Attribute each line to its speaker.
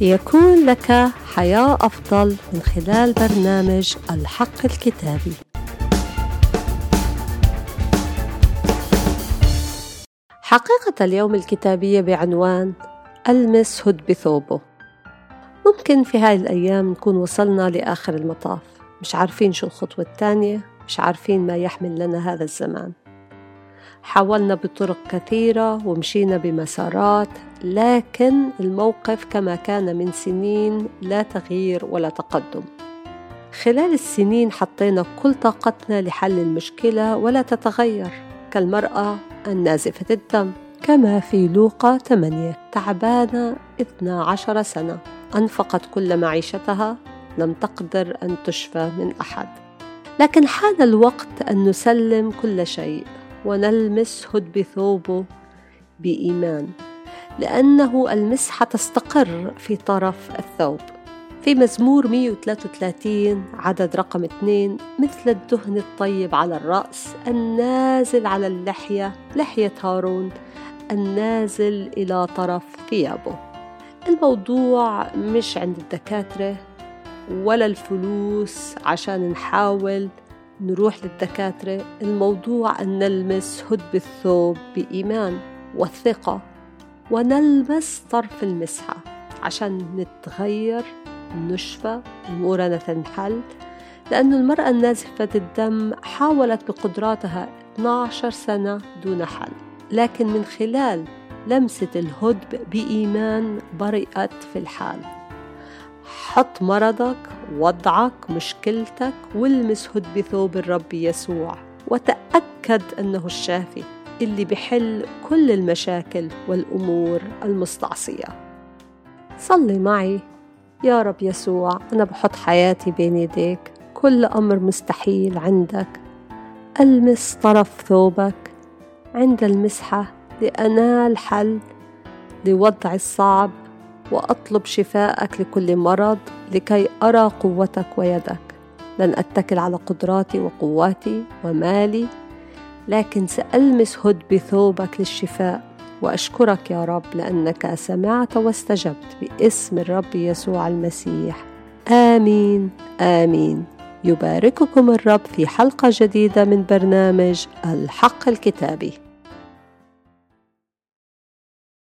Speaker 1: ليكون لك حياة أفضل من خلال برنامج الحق الكتابي. حقيقة اليوم الكتابية بعنوان ألمس هد بثوبه. ممكن في هاي الأيام نكون وصلنا لآخر المطاف، مش عارفين شو الخطوة الثانية، مش عارفين ما يحمل لنا هذا الزمان. حاولنا بطرق كثيرة ومشينا بمسارات لكن الموقف كما كان من سنين لا تغيير ولا تقدم. خلال السنين حطينا كل طاقتنا لحل المشكلة ولا تتغير كالمرأة النازفة الدم كما في لوقا 8 تعبانة 12 سنة. أنفقت كل معيشتها لم تقدر أن تشفى من أحد. لكن حان الوقت أن نسلم كل شيء ونلمس هد بثوبه بإيمان. لأنه المسحة تستقر في طرف الثوب. في مزمور 133 عدد رقم 2 مثل الدهن الطيب على الرأس النازل على اللحية لحية هارون النازل إلى طرف ثيابه. الموضوع مش عند الدكاترة ولا الفلوس عشان نحاول نروح للدكاترة. الموضوع أن نلمس هد بالثوب بإيمان والثقة ونلمس طرف المسحة عشان نتغير نشفى أمورنا تنحل لأن المرأة النازفة الدم حاولت بقدراتها 12 سنة دون حل لكن من خلال لمسة الهدب بإيمان برئت في الحال. حط مرضك وضعك مشكلتك والمس هد بثوب الرب يسوع وتأكد أنه الشافي. اللي بحل كل المشاكل والأمور المستعصية. صلي معي. يا رب يسوع أنا بحط حياتي بين يديك. كل أمر مستحيل عندك. ألمس طرف ثوبك عند المسحة لأنال حل لوضع الصعب وأطلب شفاءك لكل مرض لكي أرى قوتك ويدك. لن أتكل على قدراتي وقواتي ومالي. لكن سألمس هد بثوبك للشفاء وأشكرك يا رب لأنك سمعت واستجبت باسم الرب يسوع المسيح. آمين آمين. يبارككم الرب في حلقة جديدة من برنامج الحق الكتابي.